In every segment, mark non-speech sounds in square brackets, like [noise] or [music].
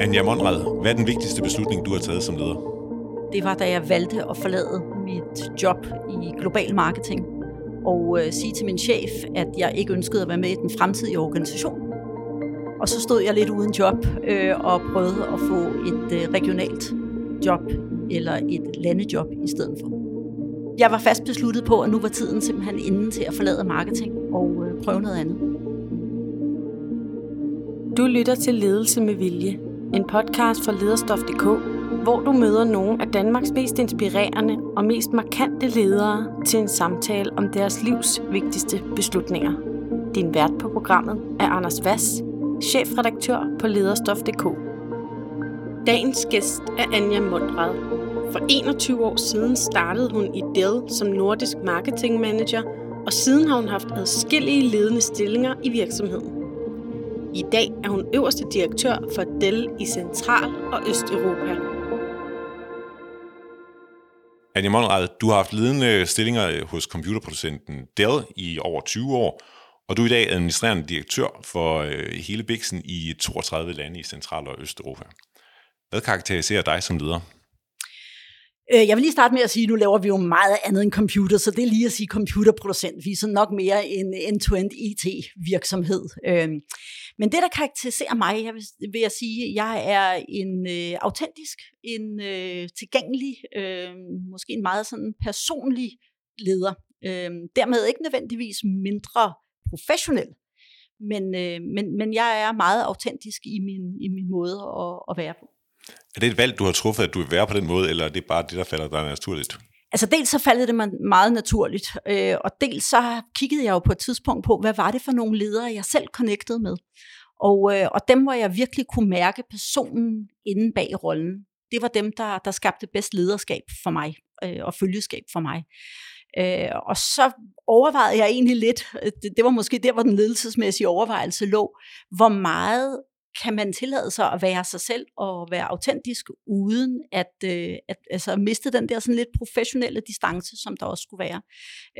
Anja Monrad, hvad er den vigtigste beslutning, du har taget som leder? Det var, da jeg valgte at forlade mit job i global marketing og øh, sige til min chef, at jeg ikke ønskede at være med i den fremtidige organisation. Og så stod jeg lidt uden job øh, og prøvede at få et øh, regionalt job eller et landejob i stedet for. Jeg var fast besluttet på, at nu var tiden simpelthen inden til at forlade marketing og øh, prøve noget andet. Du lytter til Ledelse med Vilje, en podcast for lederstof.dk, hvor du møder nogle af Danmarks mest inspirerende og mest markante ledere til en samtale om deres livs vigtigste beslutninger. Din vært på programmet er Anders Vass, chefredaktør på lederstof.dk. Dagens gæst er Anja Mundrad. For 21 år siden startede hun i Dell som nordisk marketing manager, og siden har hun haft adskillige ledende stillinger i virksomheden. I dag er hun øverste direktør for Dell i Central- og Østeuropa. Anja Monrad, du har haft ledende stillinger øh, hos computerproducenten Dell i over 20 år, og du er i dag administrerende direktør for øh, hele Bixen i 32 lande i Central- og Østeuropa. Hvad karakteriserer dig som leder? Øh, jeg vil lige starte med at sige, at nu laver vi jo meget andet end computer, så det er lige at sige computerproducent. Vi er så nok mere en end-to-end IT-virksomhed. Øhm, men det, der karakteriserer mig, jeg vil, vil jeg sige, at jeg er en øh, autentisk, en øh, tilgængelig, øh, måske en meget sådan personlig leder. Øh, dermed ikke nødvendigvis mindre professionel, men, øh, men, men jeg er meget autentisk i min, i min måde at, at være på. Er det et valg, du har truffet, at du vil være på den måde, eller er det bare det, der falder dig naturligt? Altså dels så faldt det mig meget naturligt, øh, og dels så kiggede jeg jo på et tidspunkt på, hvad var det for nogle ledere, jeg selv connectede med. Og, øh, og dem, hvor jeg virkelig kunne mærke personen inde bag rollen, det var dem, der, der skabte bedst lederskab for mig, øh, og følgeskab for mig. Øh, og så overvejede jeg egentlig lidt, øh, det, det var måske der, hvor den ledelsesmæssige overvejelse lå, hvor meget kan man tillade sig at være sig selv og være autentisk, uden at, øh, at altså, miste den der sådan lidt professionelle distance, som der også skulle være.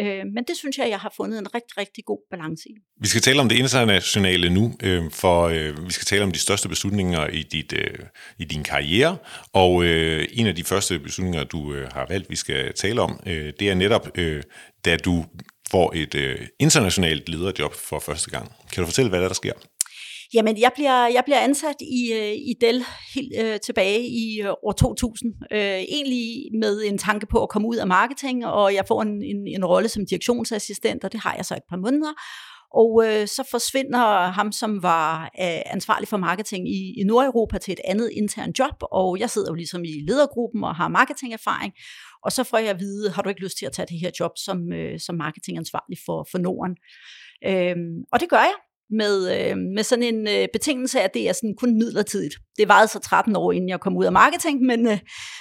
Øh, men det synes jeg, jeg har fundet en rigtig, rigtig god balance i. Vi skal tale om det internationale nu, øh, for øh, vi skal tale om de største beslutninger i, dit, øh, i din karriere, og øh, en af de første beslutninger, du øh, har valgt, vi skal tale om, øh, det er netop, øh, da du får et øh, internationalt lederjob for første gang. Kan du fortælle, hvad der, der sker? Jamen, jeg bliver, jeg bliver ansat i, øh, i Dell helt øh, tilbage i øh, år 2000. Øh, egentlig med en tanke på at komme ud af marketing, og jeg får en, en, en rolle som direktionsassistent, og det har jeg så et par måneder. Og øh, så forsvinder ham, som var øh, ansvarlig for marketing i, i Nordeuropa, til et andet intern job, og jeg sidder jo ligesom i ledergruppen og har marketingerfaring. Og så får jeg at vide, har du ikke lyst til at tage det her job som, øh, som marketingansvarlig for, for Norden? Øh, og det gør jeg med, øh, med sådan en øh, betingelse, at det er sådan kun midlertidigt. Det varede så 13 år, inden jeg kom ud af marketing, men, øh,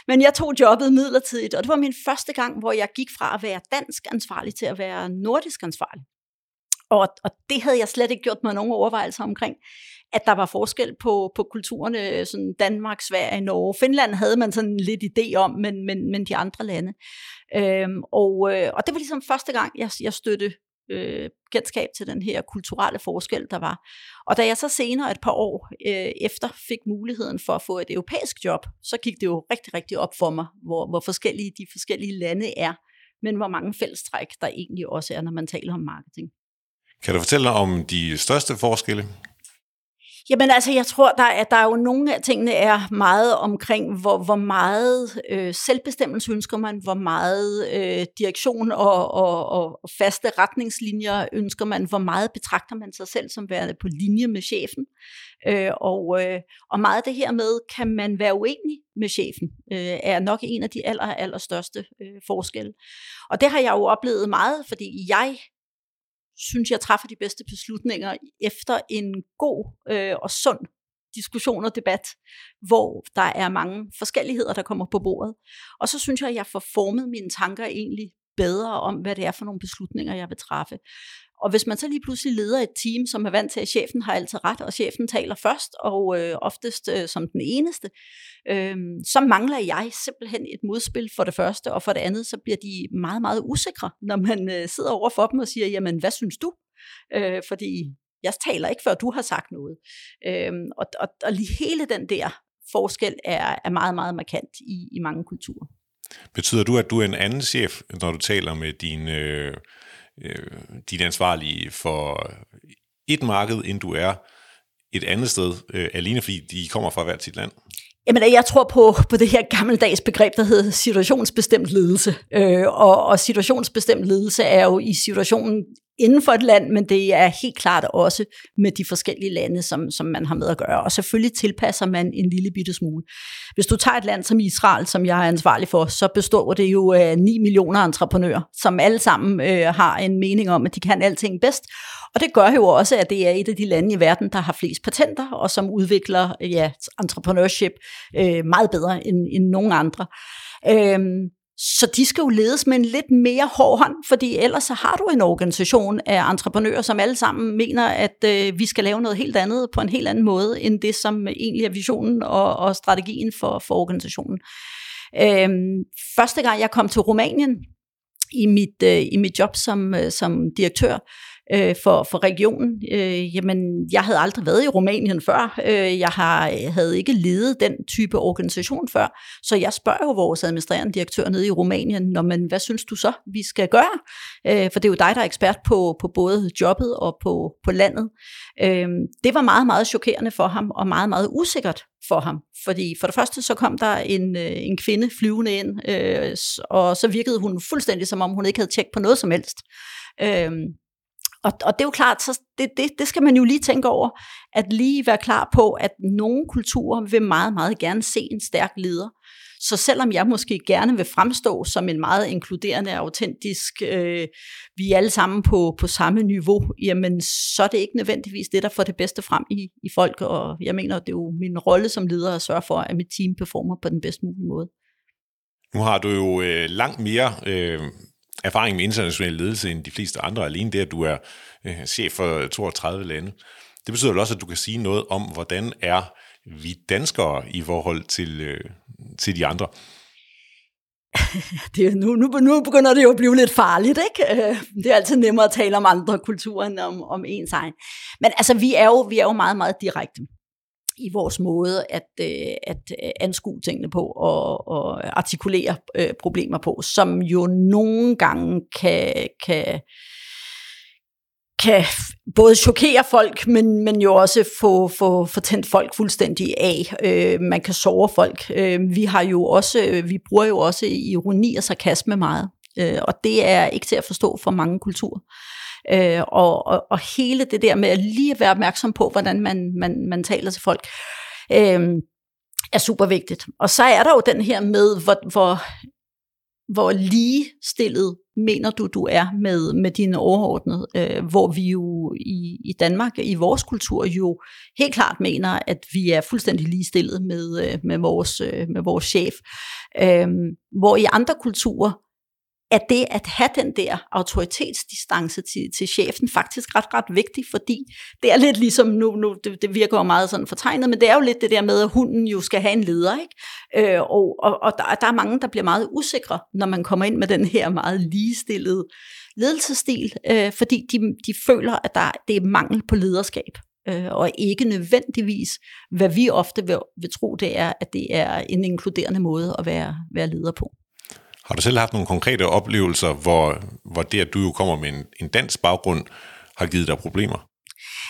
men jeg tog jobbet midlertidigt, og det var min første gang, hvor jeg gik fra at være dansk ansvarlig til at være nordisk ansvarlig. Og, og det havde jeg slet ikke gjort mig nogen overvejelser omkring, at der var forskel på, på kulturerne, sådan Danmark, Sverige, Norge. Finland havde man sådan lidt idé om, men, men, men de andre lande. Øhm, og, øh, og det var ligesom første gang, jeg, jeg støtte øh, kendskab til den her kulturelle forskel, der var. Og da jeg så senere et par år øh, efter fik muligheden for at få et europæisk job, så gik det jo rigtig, rigtig op for mig, hvor, hvor forskellige de forskellige lande er, men hvor mange fællestræk der egentlig også er, når man taler om marketing. Kan du fortælle om de største forskelle? Jamen altså, jeg tror, der er, der er jo nogle af tingene er meget omkring, hvor, hvor meget øh, selvbestemmelse ønsker man, hvor meget øh, direktion og, og, og faste retningslinjer ønsker man, hvor meget betragter man sig selv som værende på linje med chefen. Øh, og, øh, og meget af det her med, kan man være uenig med chefen, øh, er nok en af de aller, aller største øh, forskelle. Og det har jeg jo oplevet meget, fordi jeg synes jeg træffer de bedste beslutninger efter en god øh, og sund diskussion og debat, hvor der er mange forskelligheder, der kommer på bordet. Og så synes jeg, at jeg får formet mine tanker egentlig bedre om, hvad det er for nogle beslutninger, jeg vil træffe. Og hvis man så lige pludselig leder et team, som er vant til, at chefen har altid ret, og chefen taler først, og øh, oftest øh, som den eneste, øh, så mangler jeg simpelthen et modspil for det første, og for det andet, så bliver de meget, meget usikre, når man øh, sidder over for dem og siger, jamen, hvad synes du? Øh, fordi jeg taler ikke, før du har sagt noget. Øh, og, og, og lige hele den der forskel er, er meget, meget markant i, i mange kulturer. Betyder du, at du er en anden chef, når du taler med din, øh, øh, din ansvarlige for et marked, end du er et andet sted, øh, alene fordi de kommer fra hvert sit land? Jamen, jeg tror på, på det her gammeldags begreb, der hedder situationsbestemt ledelse. Øh, og, og situationsbestemt ledelse er jo i situationen inden for et land, men det er helt klart også med de forskellige lande, som, som man har med at gøre. Og selvfølgelig tilpasser man en lille bitte smule. Hvis du tager et land som Israel, som jeg er ansvarlig for, så består det jo af 9 millioner entreprenører, som alle sammen øh, har en mening om, at de kan alting bedst. Og det gør jo også, at det er et af de lande i verden, der har flest patenter, og som udvikler ja, entrepreneurship øh, meget bedre end, end nogen andre. Øhm, så de skal jo ledes med en lidt mere hård hånd, fordi ellers så har du en organisation af entreprenører, som alle sammen mener, at øh, vi skal lave noget helt andet på en helt anden måde, end det, som egentlig er visionen og, og strategien for, for organisationen. Øhm, første gang jeg kom til Rumænien i mit, øh, i mit job som, øh, som direktør, øh, for, for regionen. Øh, jamen, jeg havde aldrig været i Rumænien før. Øh, jeg har, øh, havde ikke ledet den type organisation før. Så jeg spørger jo vores administrerende direktør nede i Rumænien, når man, hvad synes du så, vi skal gøre? Øh, for det er jo dig, der er ekspert på, på både jobbet og på, på landet. Øh, det var meget, meget chokerende for ham, og meget, meget usikkert for ham. Fordi for det første så kom der en, øh, en kvinde flyvende ind, øh, og så virkede hun fuldstændig som om hun ikke havde tjekket på noget som helst. Øh, og, og det er jo klart, så det, det, det skal man jo lige tænke over, at lige være klar på, at nogle kulturer vil meget, meget gerne se en stærk leder. Så selvom jeg måske gerne vil fremstå som en meget inkluderende og autentisk, øh, vi er alle sammen på, på samme niveau, jamen så er det ikke nødvendigvis det, der får det bedste frem i, i folk. Og jeg mener, det er jo min rolle som leder at sørge for, at mit team performer på den bedst mulige måde. Nu har du jo øh, langt mere øh, erfaring med international ledelse end de fleste andre, alene det, at du er øh, chef for 32 lande. Det betyder jo også, at du kan sige noget om, hvordan er vi danskere i forhold til, øh, til de andre. [laughs] det, nu, nu, nu begynder det jo at blive lidt farligt, ikke? Øh, det er altid nemmere at tale om andre kulturer end om, om ens egen. Men altså, vi er jo, vi er jo meget, meget direkte i vores måde at, øh, at øh, anskue tingene på og, og artikulere øh, problemer på, som jo nogle gange kan, kan, kan både chokere folk, men, men jo også få, få, få tændt folk fuldstændig af. Øh, man kan sove folk. Øh, vi har jo også, vi bruger jo også ironi og sarkasme meget, øh, og det er ikke til at forstå for mange kulturer. Øh, og, og, og hele det der med at lige være opmærksom på, hvordan man, man, man taler til folk, øh, er super vigtigt. Og så er der jo den her med, hvor, hvor, hvor lige stillet mener du, du er med, med dine overordnede, øh, hvor vi jo i, i Danmark, i vores kultur jo helt klart mener, at vi er fuldstændig ligestillet med, øh, med, vores, øh, med vores chef. Øh, hvor i andre kulturer, at det at have den der autoritetsdistance til, til chefen faktisk ret, ret vigtigt, fordi det er lidt ligesom, nu, nu det, det virker jo meget sådan fortegnet, men det er jo lidt det der med, at hunden jo skal have en leder, ikke? Øh, og, og, og der, der er mange, der bliver meget usikre, når man kommer ind med den her meget ligestillede ledelsesstil, øh, fordi de, de føler, at der, det er mangel på lederskab øh, og ikke nødvendigvis, hvad vi ofte vil, vil tro, det er, at det er en inkluderende måde at være, være leder på. Har du selv haft nogle konkrete oplevelser, hvor, hvor det, at du jo kommer med en, en dansk baggrund, har givet dig problemer?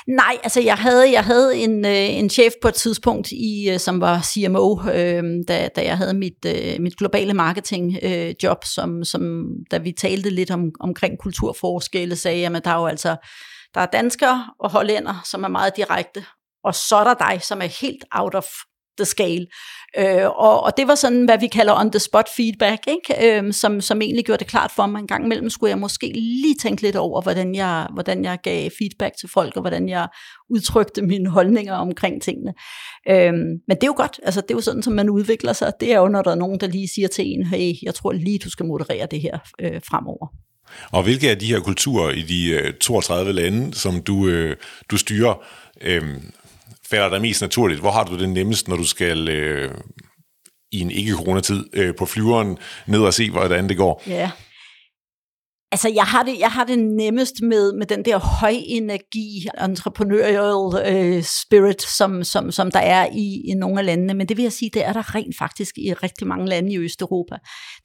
Nej, altså jeg havde, jeg havde en, øh, en chef på et tidspunkt, i, øh, som var CMO, øh, da, da jeg havde mit, øh, mit globale marketing øh, job, som, som, da vi talte lidt om, omkring kulturforskelle, sagde jeg, at der er jo altså der er danskere og hollænder, som er meget direkte, og så er der dig, som er helt out of the scale. Øh, og, og det var sådan, hvad vi kalder on-the-spot feedback, ikke? Øh, som, som egentlig gjorde det klart for mig en gang imellem, skulle jeg måske lige tænke lidt over, hvordan jeg, hvordan jeg gav feedback til folk, og hvordan jeg udtrykte mine holdninger omkring tingene. Øh, men det er jo godt, altså det er jo sådan, som man udvikler sig. Det er jo, når der er nogen, der lige siger til en, hey, jeg tror lige, du skal moderere det her øh, fremover. Og hvilke af de her kulturer i de øh, 32 lande, som du, øh, du styrer, øh, falder dig mest naturligt? Hvor har du det nemmest, når du skal øh, i en ikke-coronatid øh, på flyveren ned og se, hvordan det går? Ja, Altså, jeg har det, jeg har det nemmest med, med den der højenergi, entrepreneurial øh, spirit, som, som, som der er i, i nogle af landene. Men det vil jeg sige, det er der rent faktisk i rigtig mange lande i Østeuropa.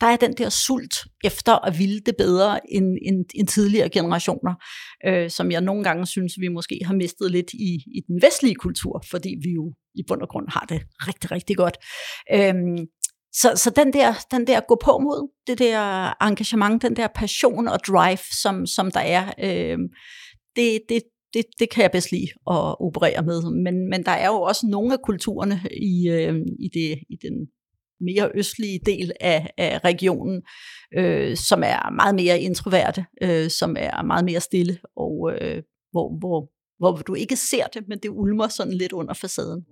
Der er den der sult efter at ville det bedre end, end, end tidligere generationer, øh, som jeg nogle gange synes, vi måske har mistet lidt i, i den vestlige kultur, fordi vi jo i bund og grund har det rigtig, rigtig godt. Øh, så, så den, der, den der gå på mod, det der engagement, den der passion og drive, som, som der er, øh, det, det, det, det kan jeg bedst lide at operere med. Men, men der er jo også nogle af kulturerne i, øh, i, det, i den mere østlige del af, af regionen, øh, som er meget mere introverte, øh, som er meget mere stille, og øh, hvor, hvor, hvor du ikke ser det, men det ulmer sådan lidt under facaden.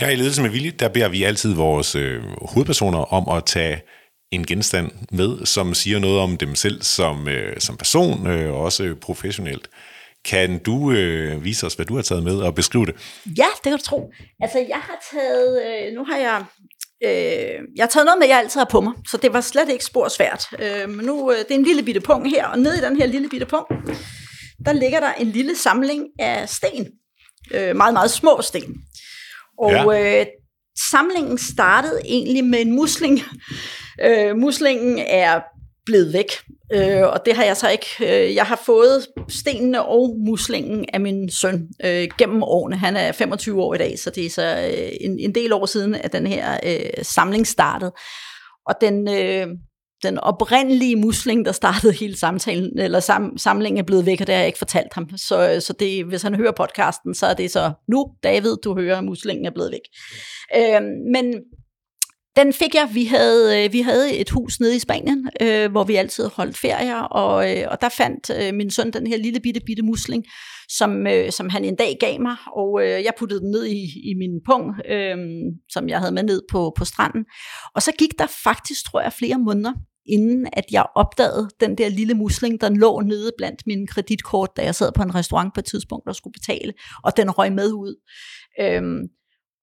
Her i Ledelse med Vilje, der beder vi altid vores øh, hovedpersoner om at tage en genstand med, som siger noget om dem selv som, øh, som person, øh, og også professionelt. Kan du øh, vise os, hvad du har taget med, og beskrive det? Ja, det kan du tro. Altså, jeg har taget... Øh, nu har jeg... Øh, jeg har taget noget med, jeg altid har på mig, så det var slet ikke spor svært. Øh, men nu, øh, det er en lille bitte punkt her, og nede i den her lille bitte punkt, der ligger der en lille samling af sten. Øh, meget, meget små sten. Og ja. øh, samlingen startede egentlig med en musling. [laughs] Øh, muslingen er blevet væk, øh, og det har jeg så ikke. Øh, jeg har fået stenene og muslingen af min søn øh, gennem årene. Han er 25 år i dag, så det er så øh, en, en del år siden, at den her øh, samling startede. Og den, øh, den oprindelige musling, der startede hele samtalen, eller sam, samlingen er blevet væk, og det har jeg ikke fortalt ham. Så, så det, hvis han hører podcasten, så er det så, nu David, du hører, at muslingen er blevet væk. Øh, men den fik jeg. Vi havde, øh, vi havde et hus nede i Spanien, øh, hvor vi altid holdt ferier, og, øh, og der fandt øh, min søn den her lille bitte bitte musling, som, øh, som han en dag gav mig, og øh, jeg puttede den ned i, i min pung, øh, som jeg havde med ned på, på stranden. Og så gik der faktisk, tror jeg, flere måneder, inden at jeg opdagede den der lille musling, der lå nede blandt mine kreditkort, da jeg sad på en restaurant på et tidspunkt og skulle betale, og den røg med ud. Øhm,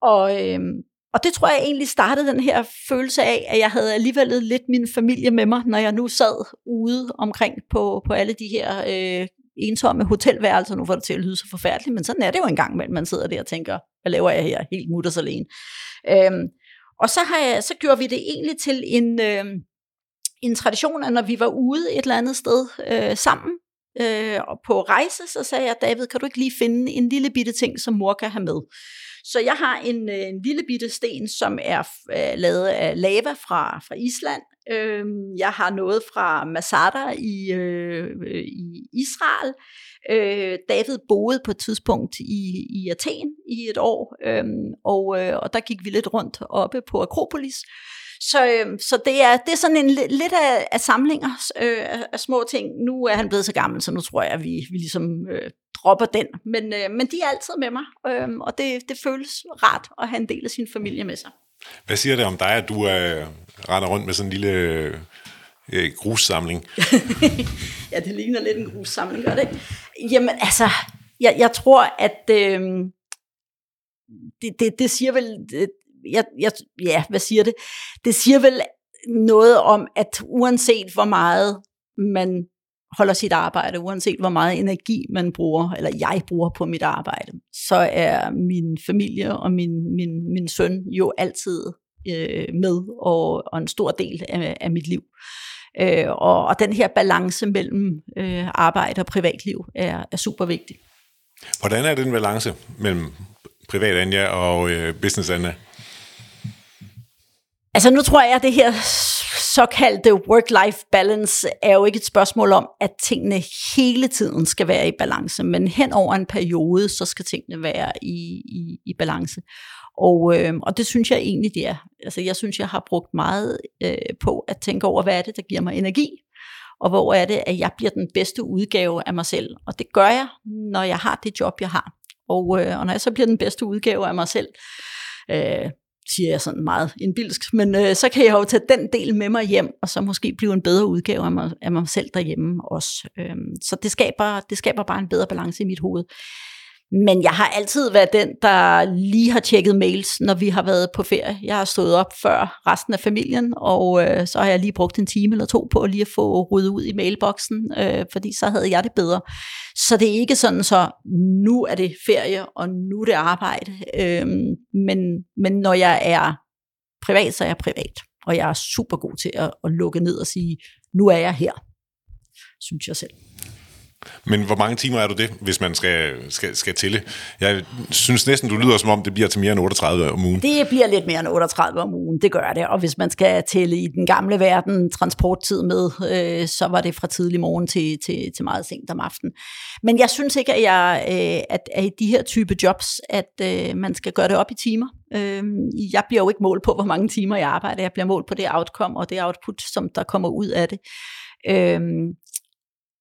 og, øhm, og det tror jeg egentlig startede den her følelse af, at jeg havde alligevel lidt min familie med mig, når jeg nu sad ude omkring på, på alle de her øh, ensomme hotelværelser. Nu får det til at lyde så forfærdeligt, men sådan er det jo engang, når man sidder der og tænker, hvad laver jeg her helt mutters alene? Øhm, og så, har jeg, så gjorde vi det egentlig til en, øh, en tradition, at når vi var ude et eller andet sted øh, sammen øh, og på rejse, så sagde jeg, David, kan du ikke lige finde en lille bitte ting, som mor kan have med? Så jeg har en, øh, en lille bitte sten, som er øh, lavet af lava fra, fra Island. Øh, jeg har noget fra Masada i, øh, i Israel. Øh, David boede på et tidspunkt i, i Athen i et år, øh, og, øh, og der gik vi lidt rundt oppe på Akropolis. Så, øh, så det, er, det er sådan en lidt af, af samlinger øh, af små ting. Nu er han blevet så gammel, så nu tror jeg, at vi, vi ligesom øh, dropper den. Men, øh, men de er altid med mig, øh, og det, det føles rart at have en del af sin familie med sig. Hvad siger det om dig, at du øh, render rundt med sådan en lille øh, grussamling? [laughs] ja, det ligner lidt en grussamling, gør det ikke? Jamen altså, jeg, jeg tror, at... Øh, det, det, det siger vel jeg, jeg, ja, hvad siger det? Det siger vel noget om, at uanset hvor meget man holder sit arbejde, uanset hvor meget energi man bruger, eller jeg bruger på mit arbejde, så er min familie og min, min, min søn jo altid øh, med, og, og en stor del af, af mit liv. Øh, og, og den her balance mellem øh, arbejde og privatliv er, er super vigtig. Hvordan er den balance mellem privat Anja og øh, business Anja? Altså nu tror jeg, at det her såkaldte work-life balance er jo ikke et spørgsmål om, at tingene hele tiden skal være i balance, men hen over en periode, så skal tingene være i, i, i balance. Og, øh, og det synes jeg egentlig, det er. Altså jeg synes, jeg har brugt meget øh, på at tænke over, hvad er det, der giver mig energi, og hvor er det, at jeg bliver den bedste udgave af mig selv. Og det gør jeg, når jeg har det job, jeg har. Og, øh, og når jeg så bliver den bedste udgave af mig selv, øh, siger jeg sådan meget indbilsk, men øh, så kan jeg jo tage den del med mig hjem, og så måske blive en bedre udgave af mig, af mig selv derhjemme også. Øhm, så det skaber, det skaber bare en bedre balance i mit hoved. Men jeg har altid været den, der lige har tjekket mails, når vi har været på ferie. Jeg har stået op før resten af familien, og øh, så har jeg lige brugt en time eller to på lige at få ryddet ud i mailboksen, øh, fordi så havde jeg det bedre. Så det er ikke sådan så, nu er det ferie, og nu er det arbejde. Øh, men, men når jeg er privat, så er jeg privat. Og jeg er super god til at, at lukke ned og sige, nu er jeg her, synes jeg selv. Men hvor mange timer er du det, hvis man skal, skal, skal tælle? Jeg synes næsten, du lyder som om, det bliver til mere end 38 om ugen. Det bliver lidt mere end 38 om ugen, det gør det. Og hvis man skal tælle i den gamle verden transporttid med, øh, så var det fra tidlig morgen til, til, til meget sent om aftenen. Men jeg synes ikke, at, jeg, øh, at, at i de her type jobs, at øh, man skal gøre det op i timer. Øh, jeg bliver jo ikke målt på, hvor mange timer jeg arbejder. Jeg bliver målt på det outcome og det output, som der kommer ud af det. Øh,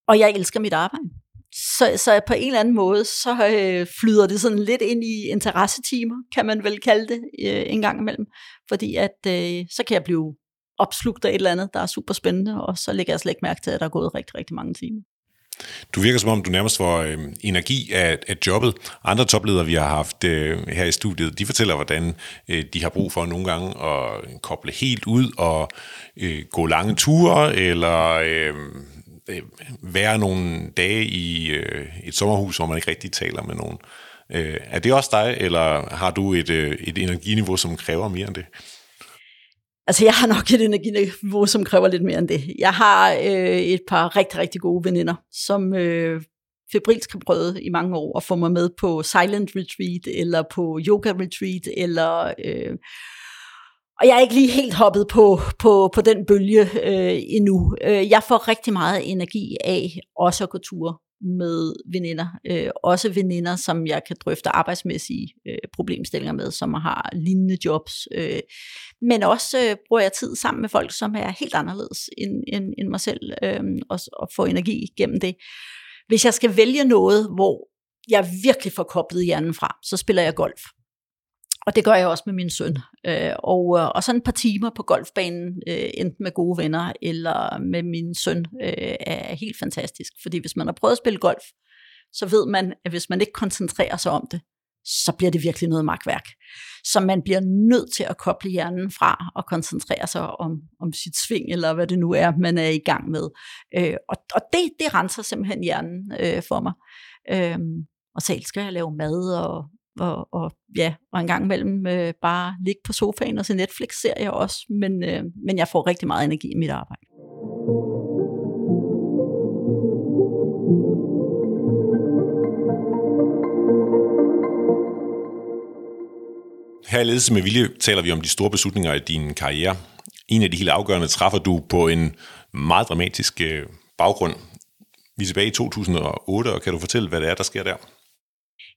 og jeg elsker mit arbejde. Så, så på en eller anden måde, så øh, flyder det sådan lidt ind i interessetimer, kan man vel kalde det, øh, en gang imellem. Fordi at øh, så kan jeg blive opslugt af et eller andet, der er super spændende, og så lægger jeg slet ikke mærke til, at der er gået rigtig, rigtig mange timer. Du virker som om, du nærmest får øh, energi af, af jobbet. Andre topledere, vi har haft øh, her i studiet, de fortæller, hvordan øh, de har brug for nogle gange at koble helt ud og øh, gå lange ture, eller øh, øh, være nogle dage i øh, et sommerhus, hvor man ikke rigtig taler med nogen. Øh, er det også dig, eller har du et, øh, et energiniveau, som kræver mere end det? Altså, jeg har nok et energiniveau, som kræver lidt mere end det. Jeg har øh, et par rigtig, rigtig gode veninder, som øh, febrilsk har prøvet i mange år at få mig med på silent retreat, eller på yoga retreat, eller øh, og jeg er ikke lige helt hoppet på, på, på den bølge øh, endnu. Øh, jeg får rigtig meget energi af også at gå ture med veninder. Øh, også veninder, som jeg kan drøfte arbejdsmæssige øh, problemstillinger med, som har lignende jobs. Øh, men også øh, bruger jeg tid sammen med folk, som er helt anderledes end, end, end mig selv, øh, og, og få energi gennem det. Hvis jeg skal vælge noget, hvor jeg virkelig får koblet hjernen fra, så spiller jeg golf. Og det gør jeg også med min søn. Øh, og, øh, og sådan et par timer på golfbanen, øh, enten med gode venner eller med min søn, øh, er helt fantastisk. Fordi hvis man har prøvet at spille golf, så ved man, at hvis man ikke koncentrerer sig om det, så bliver det virkelig noget magtværk. Så man bliver nødt til at koble hjernen fra og koncentrere sig om, om sit sving, eller hvad det nu er, man er i gang med. Øh, og og det, det renser simpelthen hjernen øh, for mig. Øh, og så elsker jeg at lave mad og, og, og ja, og en gang imellem øh, bare ligge på sofaen og se Netflix-serier også, men, øh, men jeg får rigtig meget energi i mit arbejde. Her i Ledelse med Vilje taler vi om de store beslutninger i din karriere. En af de helt afgørende træffer du på en meget dramatisk øh, baggrund. Vi er tilbage i 2008, og kan du fortælle, hvad det er, der sker der?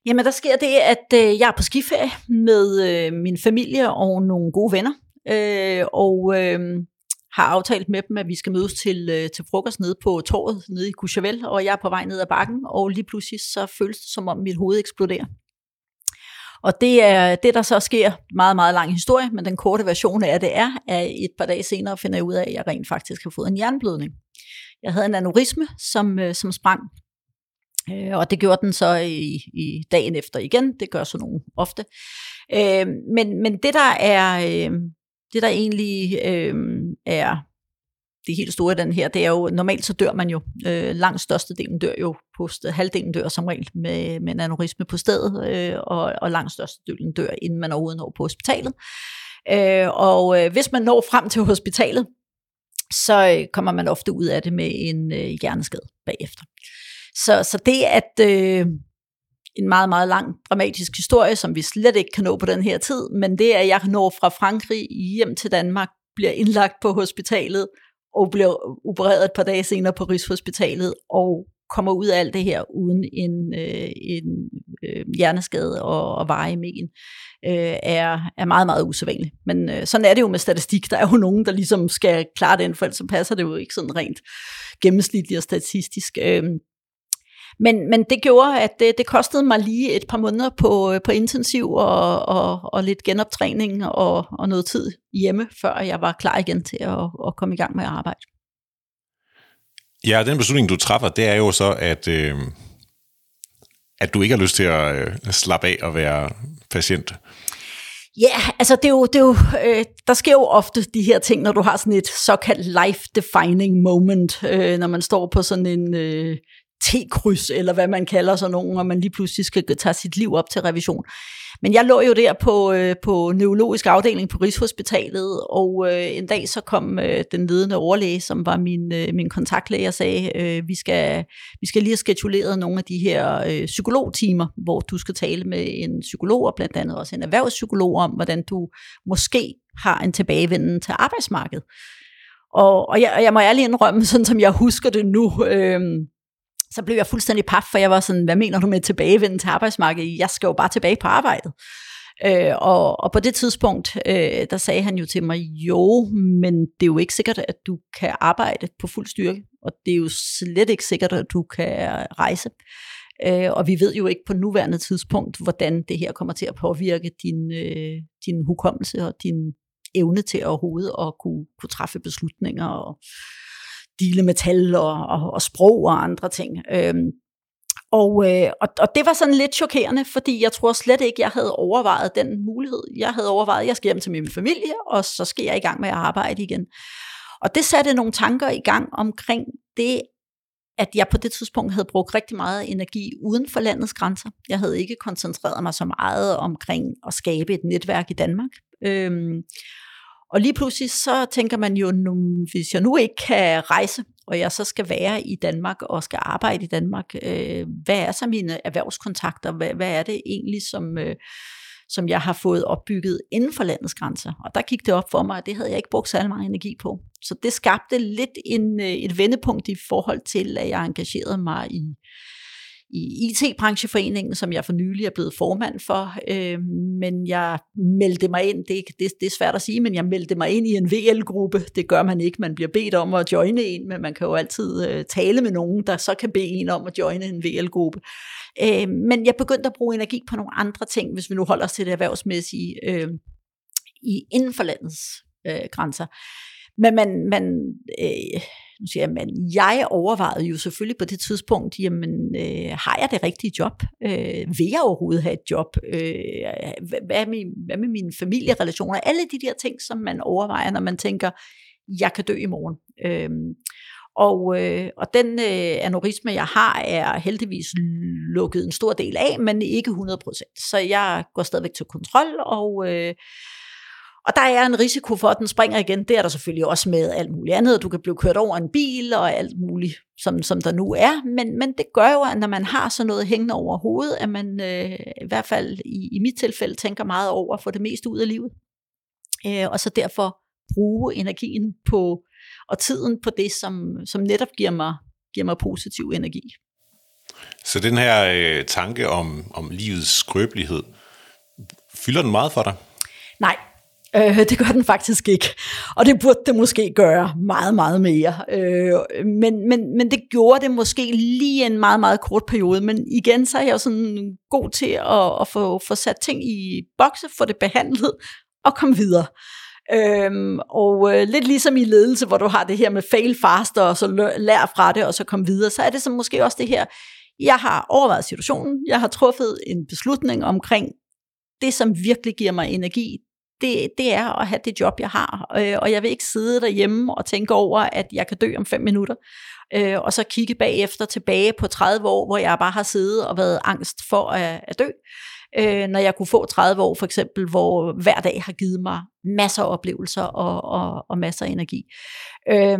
Jamen, der sker det, at øh, jeg er på skiferie med øh, min familie og nogle gode venner. Øh, og øh, har aftalt med dem, at vi skal mødes til, øh, til frokost nede på torvet nede i Courchevel, og jeg er på vej ned ad bakken, og lige pludselig så føles det, som om mit hoved eksploderer. Og det er det, der så sker, meget, meget lang historie, men den korte version af det er, at et par dage senere finder jeg ud af, at jeg rent faktisk har fået en jernblødning. Jeg havde en aneurisme, som, øh, som sprang Øh, og det gjorde den så i, i dagen efter igen. Det gør sådan nogen ofte. Øh, men, men det der er, øh, det der egentlig øh, er det helt store den her, det er jo, normalt så dør man jo, øh, langt størstedelen dør jo på stedet, halvdelen dør som regel med, med en aneurisme på stedet, øh, og, og langt størstedelen dør, inden man overhovedet når på hospitalet. Øh, og øh, hvis man når frem til hospitalet, så øh, kommer man ofte ud af det med en øh, hjerneskade bagefter. Så, så det at øh, en meget, meget lang dramatisk historie, som vi slet ikke kan nå på den her tid, men det er, at jeg når fra Frankrig hjem til Danmark, bliver indlagt på hospitalet, og bliver opereret et par dage senere på Rigshospitalet, og kommer ud af alt det her uden en, øh, en øh, hjerneskade og, og veje men, øh, er, er meget, meget usædvanligt. Men øh, sådan er det jo med statistik. Der er jo nogen, der ligesom skal klare den, for ellers så passer det jo ikke sådan rent gennemsnitligt og statistisk. Øh, men, men det gjorde, at det, det kostede mig lige et par måneder på, på intensiv og, og, og lidt genoptræning og, og noget tid hjemme, før jeg var klar igen til at, at komme i gang med at arbejde. Ja, den beslutning, du træffer, det er jo så, at, øh, at du ikke har lyst til at øh, slappe af og være patient? Ja, yeah, altså det er jo, det er jo øh, der sker jo ofte de her ting, når du har sådan et såkaldt life-defining moment, øh, når man står på sådan en øh, T-kryds, eller hvad man kalder sådan nogen, og man lige pludselig skal tage sit liv op til revision. Men jeg lå jo der på, øh, på neurologisk afdeling på Rigshospitalet, og øh, en dag så kom øh, den ledende overlæge, som var min, øh, min kontaktlæge, og sagde, øh, vi, skal, vi skal lige have skeduleret nogle af de her øh, psykologtimer, hvor du skal tale med en psykolog, og blandt andet også en erhvervspsykolog, om hvordan du måske har en tilbagevenden til arbejdsmarkedet. Og, og, jeg, og jeg må ærligt indrømme, sådan som jeg husker det nu, øh, så blev jeg fuldstændig paf, for jeg var sådan, hvad mener du med tilbagevenden til arbejdsmarkedet? Jeg skal jo bare tilbage på arbejdet. Øh, og, og på det tidspunkt, øh, der sagde han jo til mig, jo, men det er jo ikke sikkert, at du kan arbejde på fuld styrke, og det er jo slet ikke sikkert, at du kan rejse. Øh, og vi ved jo ikke på nuværende tidspunkt, hvordan det her kommer til at påvirke din, øh, din hukommelse og din evne til overhovedet at kunne, kunne træffe beslutninger og dele metal og, og, og sprog og andre ting. Øhm, og, øh, og, og det var sådan lidt chokerende, fordi jeg tror slet ikke, jeg havde overvejet den mulighed. Jeg havde overvejet, at jeg skal hjem til min familie, og så skal jeg i gang med at arbejde igen. Og det satte nogle tanker i gang omkring det, at jeg på det tidspunkt havde brugt rigtig meget energi uden for landets grænser. Jeg havde ikke koncentreret mig så meget omkring at skabe et netværk i Danmark. Øhm, og lige pludselig så tænker man jo, nu, hvis jeg nu ikke kan rejse, og jeg så skal være i Danmark og skal arbejde i Danmark, øh, hvad er så mine erhvervskontakter? Hvad, hvad er det egentlig, som, øh, som jeg har fået opbygget inden for landets grænser? Og der gik det op for mig, at det havde jeg ikke brugt særlig meget energi på. Så det skabte lidt en, øh, et vendepunkt i forhold til, at jeg engagerede mig i i IT-brancheforeningen, som jeg for nylig er blevet formand for, øh, men jeg meldte mig ind, det, det, det er svært at sige, men jeg meldte mig ind i en VL-gruppe, det gør man ikke, man bliver bedt om at joine en, men man kan jo altid øh, tale med nogen, der så kan bede en om at joine en VL-gruppe. Øh, men jeg begyndte at bruge energi på nogle andre ting, hvis vi nu holder os til det erhvervsmæssige, øh, i, inden for landets øh, grænser. Men man, man øh, nu siger jeg, men jeg overvejede jo selvfølgelig på det tidspunkt, jamen, øh, har jeg det rigtige job? Øh, vil jeg overhovedet have et job? Øh, hvad, med, hvad med mine familierelationer? Alle de der ting, som man overvejer, når man tænker, jeg kan dø i morgen. Øh, og, øh, og den øh, aneurisme, jeg har, er heldigvis lukket en stor del af, men ikke 100%. Så jeg går stadigvæk til kontrol, og øh, og der er en risiko for, at den springer igen. Det er der selvfølgelig også med alt muligt andet. Du kan blive kørt over en bil og alt muligt, som, som der nu er. Men, men det gør jo, at når man har sådan noget hængende over hovedet, at man øh, i hvert fald i, i mit tilfælde tænker meget over at få det meste ud af livet. Øh, og så derfor bruge energien på og tiden på det, som, som netop giver mig, giver mig positiv energi. Så den her øh, tanke om, om livets skrøbelighed, fylder den meget for dig? Nej, Øh, det gør den faktisk ikke. Og det burde det måske gøre meget, meget mere. Øh, men, men, men det gjorde det måske lige en meget, meget kort periode. Men igen, så er jeg jo sådan god til at, at få, få sat ting i bokse, få det behandlet og komme videre. Øhm, og øh, lidt ligesom i ledelse, hvor du har det her med fail faster, og så lær fra det, og så komme videre, så er det så måske også det her, jeg har overvejet situationen, jeg har truffet en beslutning omkring det, som virkelig giver mig energi, det, det er at have det job, jeg har. Øh, og jeg vil ikke sidde derhjemme og tænke over, at jeg kan dø om fem minutter. Øh, og så kigge bagefter tilbage på 30 år, hvor jeg bare har siddet og været angst for at, at dø. Øh, når jeg kunne få 30 år for eksempel, hvor hver dag har givet mig masser af oplevelser og, og, og masser af energi. Øh,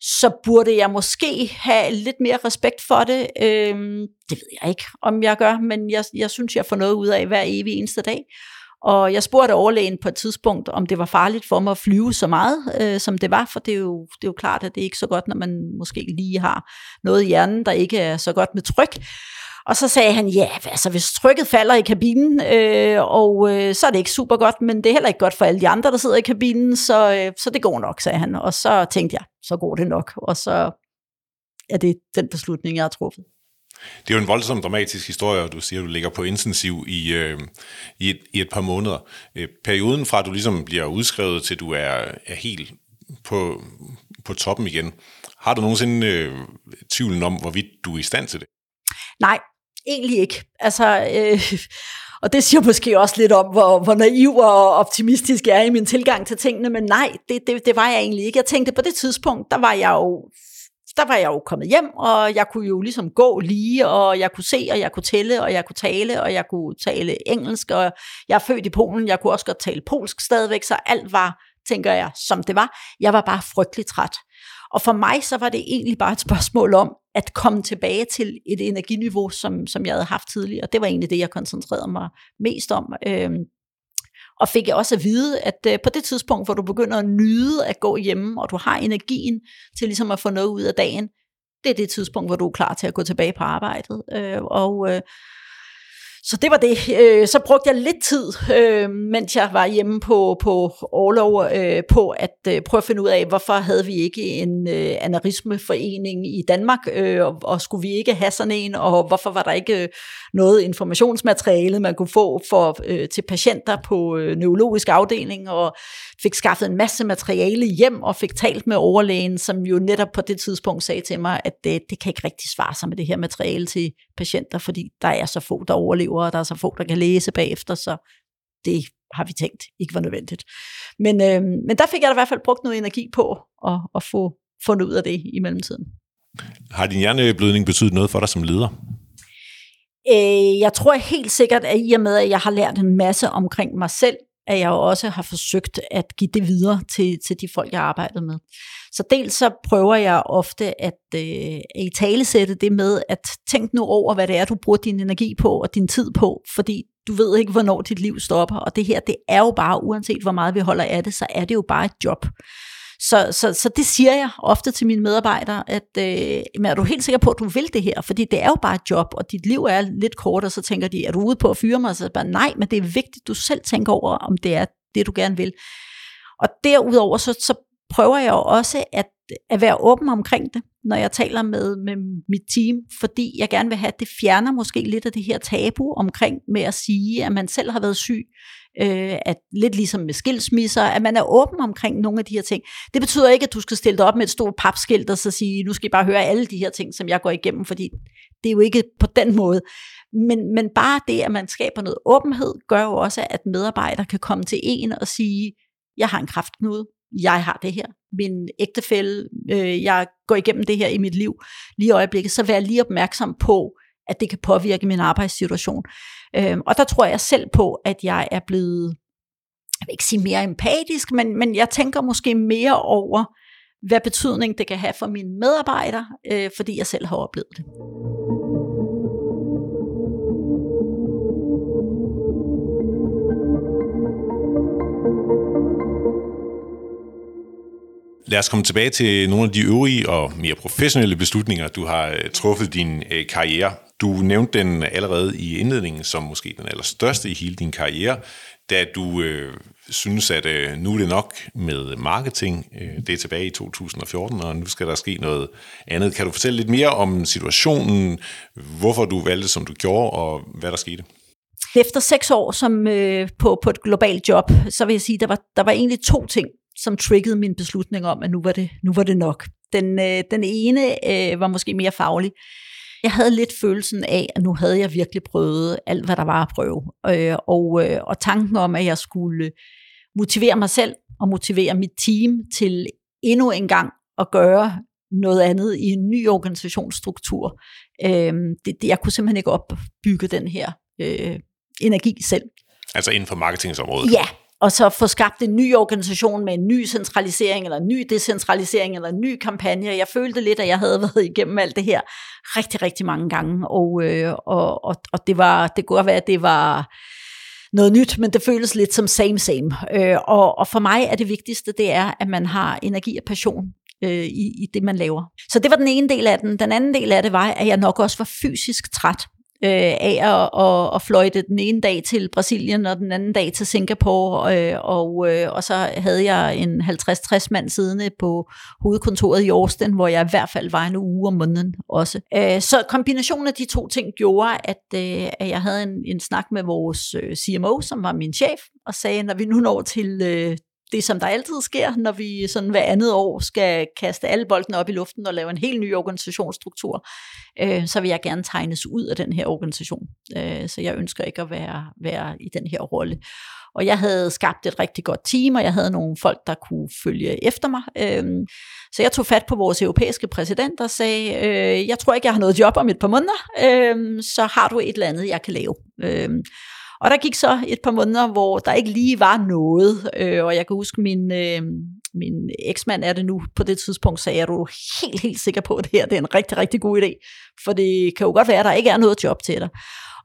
så burde jeg måske have lidt mere respekt for det. Øhm, det ved jeg ikke, om jeg gør, men jeg, jeg synes, jeg får noget ud af hver evig eneste dag. Og jeg spurgte overlægen på et tidspunkt, om det var farligt for mig at flyve så meget, øh, som det var, for det er, jo, det er jo klart, at det er ikke så godt, når man måske lige har noget i hjernen, der ikke er så godt med tryk. Og så sagde han, ja, altså hvis trykket falder i kabinen, øh, og øh, så er det ikke super godt, men det er heller ikke godt for alle de andre, der sidder i kabinen, så, øh, så det går nok, sagde han. Og så tænkte jeg, så går det nok, og så er det den beslutning, jeg har truffet. Det er jo en voldsom dramatisk historie, og du siger, at du ligger på intensiv i, øh, i, et, i et par måneder. Øh, perioden fra, at du ligesom bliver udskrevet, til du er, er helt på, på toppen igen. Har du nogensinde øh, tvivlen om, hvorvidt du er i stand til det? Nej, egentlig ikke. Altså, øh, og det siger måske også lidt om, hvor, hvor naiv og optimistisk jeg er i min tilgang til tingene, men nej, det, det, det var jeg egentlig ikke. Jeg tænkte, på det tidspunkt, der var jeg jo der var jeg jo kommet hjem, og jeg kunne jo ligesom gå lige, og jeg kunne se, og jeg kunne tælle, og jeg kunne tale, og jeg kunne tale engelsk, og jeg er født i Polen, jeg kunne også godt tale polsk stadigvæk, så alt var, tænker jeg, som det var. Jeg var bare frygtelig træt. Og for mig så var det egentlig bare et spørgsmål om at komme tilbage til et energiniveau, som, som jeg havde haft tidligere. Det var egentlig det, jeg koncentrerede mig mest om. Øhm, og fik jeg også at vide, at øh, på det tidspunkt, hvor du begynder at nyde at gå hjemme, og du har energien til ligesom at få noget ud af dagen, det er det tidspunkt, hvor du er klar til at gå tilbage på arbejdet. Øh, og øh, så det var det. Øh, så brugte jeg lidt tid, øh, mens jeg var hjemme på, på Orlov, øh, på at øh, prøve at finde ud af, hvorfor havde vi ikke en øh, anarismeforening i Danmark, øh, og skulle vi ikke have sådan en, og hvorfor var der ikke noget informationsmateriale, man kunne få for, til patienter på neurologisk afdeling, og fik skaffet en masse materiale hjem, og fik talt med overlægen, som jo netop på det tidspunkt sagde til mig, at det, det kan ikke rigtig svare sig med det her materiale til patienter, fordi der er så få, der overlever, og der er så få, der kan læse bagefter, så det har vi tænkt ikke var nødvendigt. Men, øh, men der fik jeg da i hvert fald brugt noget energi på at, at få fundet ud af det i mellemtiden. Har din hjerneblødning betydet noget for dig som leder? Øh, jeg tror helt sikkert, at i og med, at jeg har lært en masse omkring mig selv, at jeg også har forsøgt at give det videre til, til de folk, jeg arbejder med. Så dels så prøver jeg ofte at, øh, at i talesætte det med, at tænk nu over, hvad det er, du bruger din energi på og din tid på, fordi du ved ikke, hvornår dit liv stopper, og det her, det er jo bare, uanset hvor meget vi holder af det, så er det jo bare et job. Så, så, så det siger jeg ofte til mine medarbejdere, at øh, men er du helt sikker på, at du vil det her? Fordi det er jo bare et job, og dit liv er lidt kort, og så tænker de, er du ude på at fyre mig? Så bare, nej, men det er vigtigt, du selv tænker over, om det er det, du gerne vil. Og derudover, så, så prøver jeg jo også at, at være åben omkring det, når jeg taler med, med mit team, fordi jeg gerne vil have, at det fjerner måske lidt af det her tabu omkring med at sige, at man selv har været syg, øh, at lidt ligesom med skilsmisser, at man er åben omkring nogle af de her ting. Det betyder ikke, at du skal stille dig op med et stort papskilt og så sige, nu skal I bare høre alle de her ting, som jeg går igennem, fordi det er jo ikke på den måde. Men, men bare det, at man skaber noget åbenhed, gør jo også, at medarbejdere kan komme til en og sige, jeg har en kraftknude, jeg har det her, min ægtefælle, øh, jeg går igennem det her i mit liv lige i øjeblikket, så vær lige opmærksom på, at det kan påvirke min arbejdssituation. Øh, og der tror jeg selv på, at jeg er blevet, jeg vil ikke sige mere empatisk, men, men jeg tænker måske mere over, hvad betydning det kan have for mine medarbejdere, øh, fordi jeg selv har oplevet det. Lad os komme tilbage til nogle af de øvrige og mere professionelle beslutninger, du har øh, truffet din øh, karriere. Du nævnte den allerede i indledningen som måske den allerstørste i hele din karriere, da du øh, synes, at øh, nu er det nok med marketing. Øh, det er tilbage i 2014, og nu skal der ske noget andet. Kan du fortælle lidt mere om situationen, hvorfor du valgte, som du gjorde, og hvad der skete? Efter seks år som øh, på, på et globalt job, så vil jeg sige, der var, der var egentlig to ting, som triggede min beslutning om, at nu var det, nu var det nok. Den, øh, den ene øh, var måske mere faglig. Jeg havde lidt følelsen af, at nu havde jeg virkelig prøvet alt, hvad der var at prøve. Øh, og, øh, og tanken om, at jeg skulle motivere mig selv og motivere mit team til endnu en gang at gøre noget andet i en ny organisationsstruktur. Øh, det, det, jeg kunne simpelthen ikke opbygge den her øh, energi selv. Altså inden for marketingsområdet? Ja, og så få skabt en ny organisation med en ny centralisering, eller en ny decentralisering, eller en ny kampagne. Jeg følte lidt, at jeg havde [laughs] været igennem alt det her rigtig, rigtig mange gange, og, øh, og, og, og det, var, det kunne være, at det var noget nyt, men det føles lidt som same same. Øh, og, og for mig er det vigtigste, det er, at man har energi og passion øh, i, i det, man laver. Så det var den ene del af den. Den anden del af det var, at jeg nok også var fysisk træt øh, af at, at, at fløjte den ene dag til Brasilien og den anden dag til Singapore, øh, og, øh, og så havde jeg en 50-60 mand siddende på hovedkontoret i Austin, hvor jeg i hvert fald var en uge om måneden også. Øh, så kombinationen af de to ting gjorde, at, øh, at jeg havde en, en snak med vores øh, CMO, som var min chef, og sagde, når vi nu når til, øh, det, som der altid sker, når vi sådan hver andet år skal kaste alle boldene op i luften og lave en helt ny organisationsstruktur, øh, så vil jeg gerne tegnes ud af den her organisation. Øh, så jeg ønsker ikke at være, være i den her rolle. Og jeg havde skabt et rigtig godt team, og jeg havde nogle folk, der kunne følge efter mig. Øh, så jeg tog fat på vores europæiske præsident og sagde, øh, jeg tror ikke, jeg har noget job om et par måneder, øh, så har du et eller andet, jeg kan lave. Øh, og der gik så et par måneder, hvor der ikke lige var noget, øh, og jeg kan huske, min, øh, min eksmand er det nu, på det tidspunkt sagde jeg, du helt, helt sikker på, at det her det er en rigtig, rigtig god idé, for det kan jo godt være, at der ikke er noget job til dig.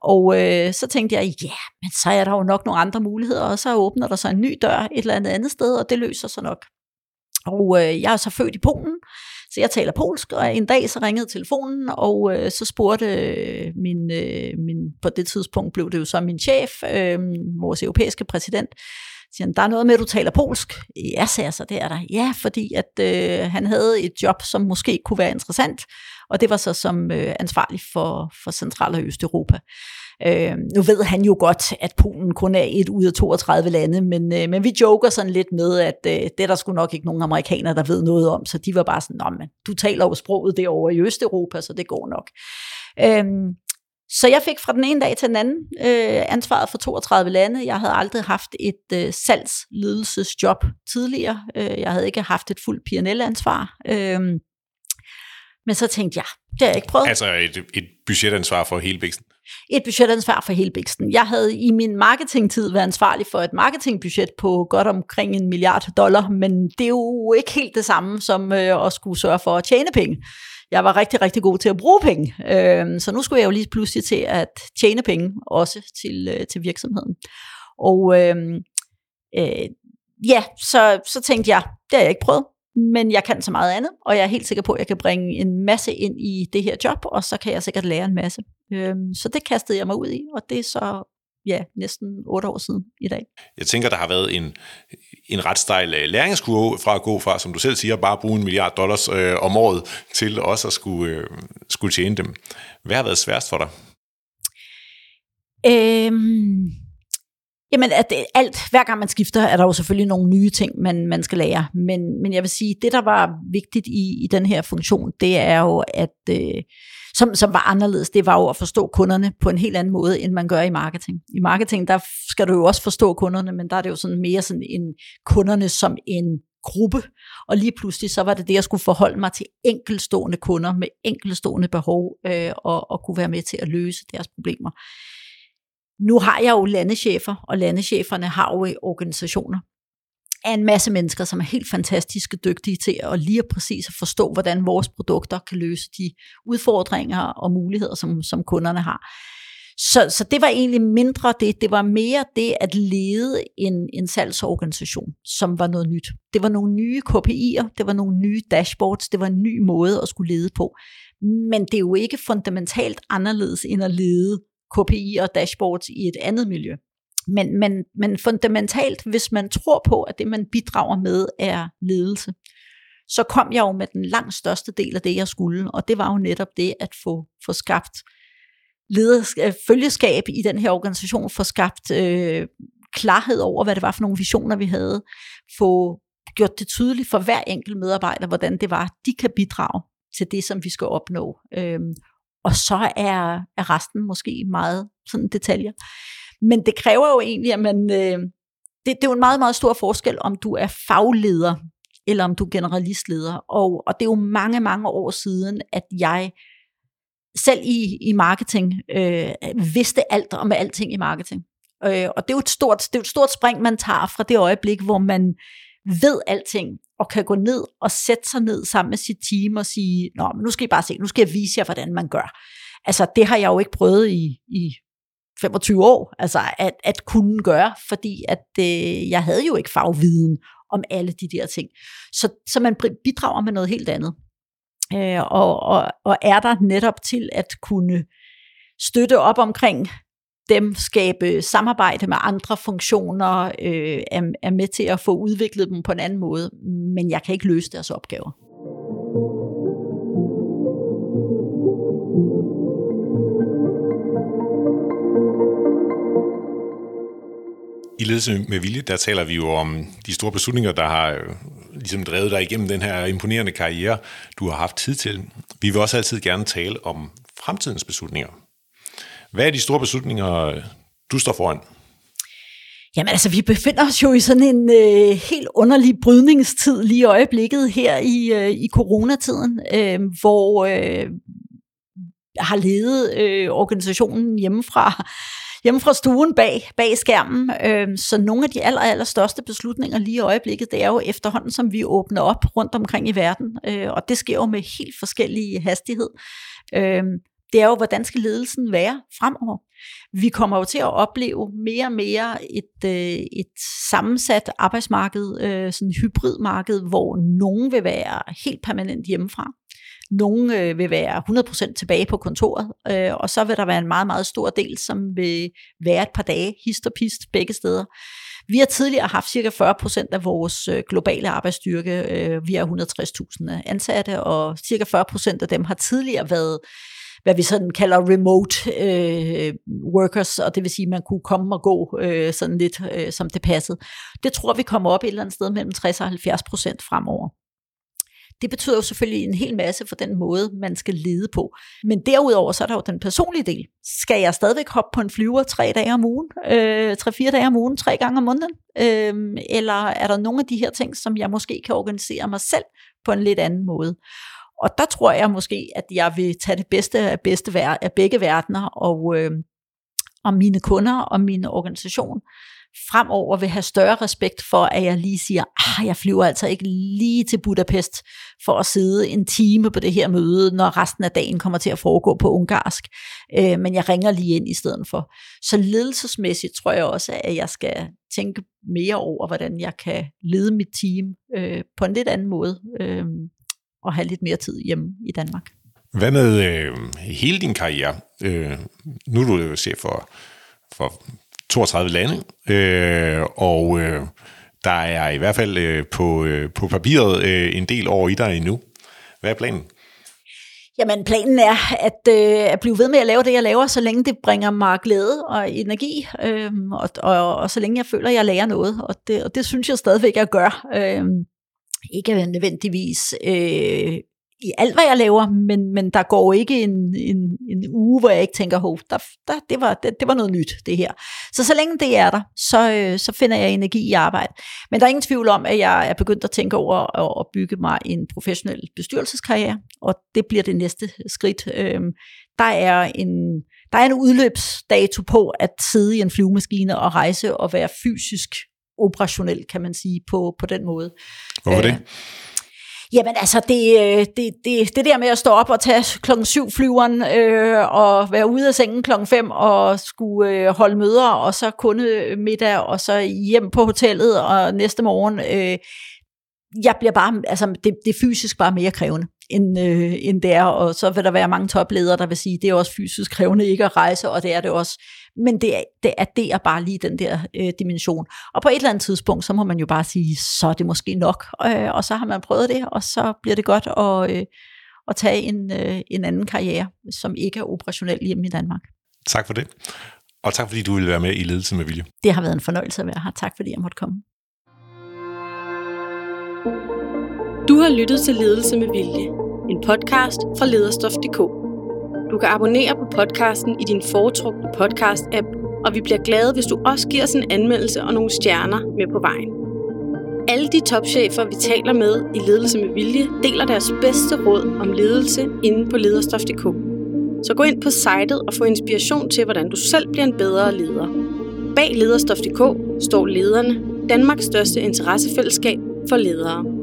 Og øh, så tænkte jeg, ja, men så er der jo nok nogle andre muligheder, og så åbner der sig en ny dør et eller andet andet sted, og det løser sig nok. Og øh, jeg er så født i Polen, så jeg taler polsk, og en dag så ringede telefonen, og øh, så spurgte øh, min, øh, min, på det tidspunkt blev det jo så min chef, øh, vores europæiske præsident, siger han, der er noget med, at du taler polsk. Ja, sagde jeg så, det er der. Ja, fordi at øh, han havde et job, som måske kunne være interessant, og det var så som øh, ansvarlig for, for Central- og Østeuropa. Øh, nu ved han jo godt, at Polen kun er et ud af 32 lande, men, øh, men vi joker sådan lidt med, at øh, det er der sgu nok ikke nogen amerikanere, der ved noget om, så de var bare sådan, men du taler jo sproget derovre i Østeuropa, så det går nok. Øh, så jeg fik fra den ene dag til den anden øh, ansvaret for 32 lande. Jeg havde aldrig haft et øh, salgsledelsesjob tidligere. Øh, jeg havde ikke haft et fuldt P&L-ansvar. Øh, men så tænkte jeg, det har jeg ikke prøvet. Altså et, et budgetansvar for hele biksen? Et budgetansvar for hele biksen. Jeg havde i min marketingtid været ansvarlig for et marketingbudget på godt omkring en milliard dollar, men det er jo ikke helt det samme som øh, at skulle sørge for at tjene penge. Jeg var rigtig, rigtig god til at bruge penge, øh, så nu skulle jeg jo lige pludselig til at tjene penge også til, øh, til virksomheden. Og øh, øh, ja, så, så tænkte jeg, det har jeg ikke prøvet men jeg kan så meget andet, og jeg er helt sikker på, at jeg kan bringe en masse ind i det her job, og så kan jeg sikkert lære en masse. Øhm, så det kastede jeg mig ud i, og det er så ja, næsten otte år siden i dag. Jeg tænker, der har været en, en ret stejl øh, læringskurve fra at gå fra, som du selv siger, bare bruge en milliard dollars øh, om året, til også at skulle, øh, skulle tjene dem. Hvad har været sværest for dig? Øhm, Jamen, at alt, hver gang man skifter, er der jo selvfølgelig nogle nye ting, man, man skal lære. Men, men jeg vil sige, det der var vigtigt i, i den her funktion, det er jo, at øh, som, som var anderledes, det var jo at forstå kunderne på en helt anden måde, end man gør i marketing. I marketing, der skal du jo også forstå kunderne, men der er det jo sådan mere sådan en kunderne som en gruppe, og lige pludselig så var det det, jeg skulle forholde mig til enkelstående kunder med enkelstående behov, øh, og, og kunne være med til at løse deres problemer. Nu har jeg jo landechefer, og landecheferne har jo øh, organisationer af en masse mennesker, som er helt fantastiske dygtige til at lige præcis at forstå, hvordan vores produkter kan løse de udfordringer og muligheder, som, som kunderne har. Så, så det var egentlig mindre det, det var mere det at lede en, en salgsorganisation, som var noget nyt. Det var nogle nye KPI'er, det var nogle nye dashboards, det var en ny måde at skulle lede på. Men det er jo ikke fundamentalt anderledes end at lede KPI og dashboards i et andet miljø. Men, men, men fundamentalt, hvis man tror på, at det man bidrager med er ledelse, så kom jeg jo med den langt største del af det, jeg skulle, og det var jo netop det at få, få skabt lederskab, øh, følgeskab i den her organisation, få skabt øh, klarhed over, hvad det var for nogle visioner, vi havde, få gjort det tydeligt for hver enkelt medarbejder, hvordan det var, de kan bidrage til det, som vi skal opnå. Øhm, og så er, er resten måske meget sådan detaljer. Men det kræver jo egentlig, at man... Øh, det, det er jo en meget, meget stor forskel, om du er fagleder, eller om du er generalistleder. Og, og det er jo mange, mange år siden, at jeg selv i, i marketing øh, vidste alt om alting i marketing. Øh, og det er, jo et stort, det er jo et stort spring, man tager fra det øjeblik, hvor man ved alting, og kan gå ned og sætte sig ned sammen med sit team og sige, Nå, men nu skal I bare se, nu skal jeg vise jer, hvordan man gør. Altså, det har jeg jo ikke prøvet i, i 25 år, altså at, at kunne gøre, fordi at øh, jeg havde jo ikke fagviden om alle de der ting. Så, så man bidrager med noget helt andet. Øh, og, og, og er der netop til at kunne støtte op omkring dem skabe samarbejde med andre funktioner, øh, er, er med til at få udviklet dem på en anden måde, men jeg kan ikke løse deres opgaver. I ledelse med vilje, der taler vi jo om de store beslutninger, der har øh, ligesom drevet dig igennem den her imponerende karriere, du har haft tid til. Vi vil også altid gerne tale om fremtidens beslutninger. Hvad er de store beslutninger, du står foran? Jamen altså, vi befinder os jo i sådan en øh, helt underlig brydningstid lige i øjeblikket her i, øh, i coronatiden, øh, hvor øh, jeg har ledet øh, organisationen hjemmefra, hjemme fra stuen bag, bag skærmen. Øh, så nogle af de aller, aller største beslutninger lige i øjeblikket, det er jo efterhånden, som vi åbner op rundt omkring i verden. Øh, og det sker jo med helt forskellige hastighed. Øh, det er jo, hvordan skal ledelsen være fremover? Vi kommer jo til at opleve mere og mere et, øh, et sammensat arbejdsmarked, øh, sådan et hybridmarked, hvor nogen vil være helt permanent hjemmefra. Nogle øh, vil være 100% tilbage på kontoret, øh, og så vil der være en meget, meget stor del, som vil være et par dage, hist og pist, begge steder. Vi har tidligere haft cirka 40% af vores øh, globale arbejdsstyrke. Øh, vi har 160.000 ansatte, og cirka 40% af dem har tidligere været hvad vi sådan kalder remote øh, workers, og det vil sige, at man kunne komme og gå øh, sådan lidt, øh, som det passede. Det tror vi kommer op et eller andet sted mellem 60 og 70 procent fremover. Det betyder jo selvfølgelig en hel masse for den måde, man skal lede på. Men derudover så er der jo den personlige del. Skal jeg stadigvæk hoppe på en flyver tre dage om ugen, øh, tre-fire dage om ugen, tre gange om måneden? Øh, eller er der nogle af de her ting, som jeg måske kan organisere mig selv på en lidt anden måde? Og der tror jeg måske, at jeg vil tage det bedste af, bedste af begge verdener, og, øh, og mine kunder og min organisation fremover vil have større respekt for, at jeg lige siger, ah, jeg flyver altså ikke lige til Budapest for at sidde en time på det her møde, når resten af dagen kommer til at foregå på ungarsk. Øh, men jeg ringer lige ind i stedet for. Så ledelsesmæssigt tror jeg også, at jeg skal tænke mere over, hvordan jeg kan lede mit team øh, på en lidt anden måde. Øh, og have lidt mere tid hjemme i Danmark. Hvad med øh, hele din karriere? Øh, nu er du chef for, for 32 lande, øh, og øh, der er i hvert fald øh, på, øh, på papiret øh, en del år i dig endnu. Hvad er planen? Jamen, planen er at, øh, at blive ved med at lave det, jeg laver, så længe det bringer mig glæde og energi, øh, og, og, og så længe jeg føler, at jeg lærer noget. Og det, og det synes jeg stadigvæk, jeg gør. Øh, ikke nødvendigvis øh, i alt, hvad jeg laver, men, men der går ikke en, en, en uge, hvor jeg ikke tænker, hov, der, der, det, var, det, det var noget nyt, det her. Så så længe det er der, så, øh, så finder jeg energi i arbejde. Men der er ingen tvivl om, at jeg er begyndt at tænke over at, at bygge mig en professionel bestyrelseskarriere, og det bliver det næste skridt. Øh, der er en der er en udløbsdato på at sidde i en flyvemaskine og rejse og være fysisk operationel, kan man sige, på, på den måde. Hvorfor det? Øh, jamen altså, det, øh, det, det, det der med at stå op og tage klokken syv flyveren, øh, og være ude af sengen klokken 5 og skulle øh, holde møder, og så kunde middag, og så hjem på hotellet, og næste morgen, øh, jeg bliver bare, altså det, det er fysisk bare mere krævende end, øh, end det er, og så vil der være mange topledere, der vil sige, det er også fysisk krævende ikke at rejse, og det er det også. Men det, det adderer bare lige den der øh, dimension. Og på et eller andet tidspunkt, så må man jo bare sige, så er det måske nok, øh, og så har man prøvet det, og så bliver det godt at, øh, at tage en, øh, en anden karriere, som ikke er operationel hjemme i Danmark. Tak for det. Og tak fordi du ville være med i Ledelse med Vilje. Det har været en fornøjelse at være her. Tak fordi jeg måtte komme. Du har lyttet til Ledelse med Vilje, en podcast fra lederstof.dk. Du kan abonnere på podcasten i din foretrukne podcast-app, og vi bliver glade, hvis du også giver os en anmeldelse og nogle stjerner med på vejen. Alle de topchefer, vi taler med i Ledelse med Vilje, deler deres bedste råd om ledelse inde på lederstof.dk. Så gå ind på sitet og få inspiration til, hvordan du selv bliver en bedre leder. Bag lederstof.dk står lederne, Danmarks største interessefællesskab for ledere.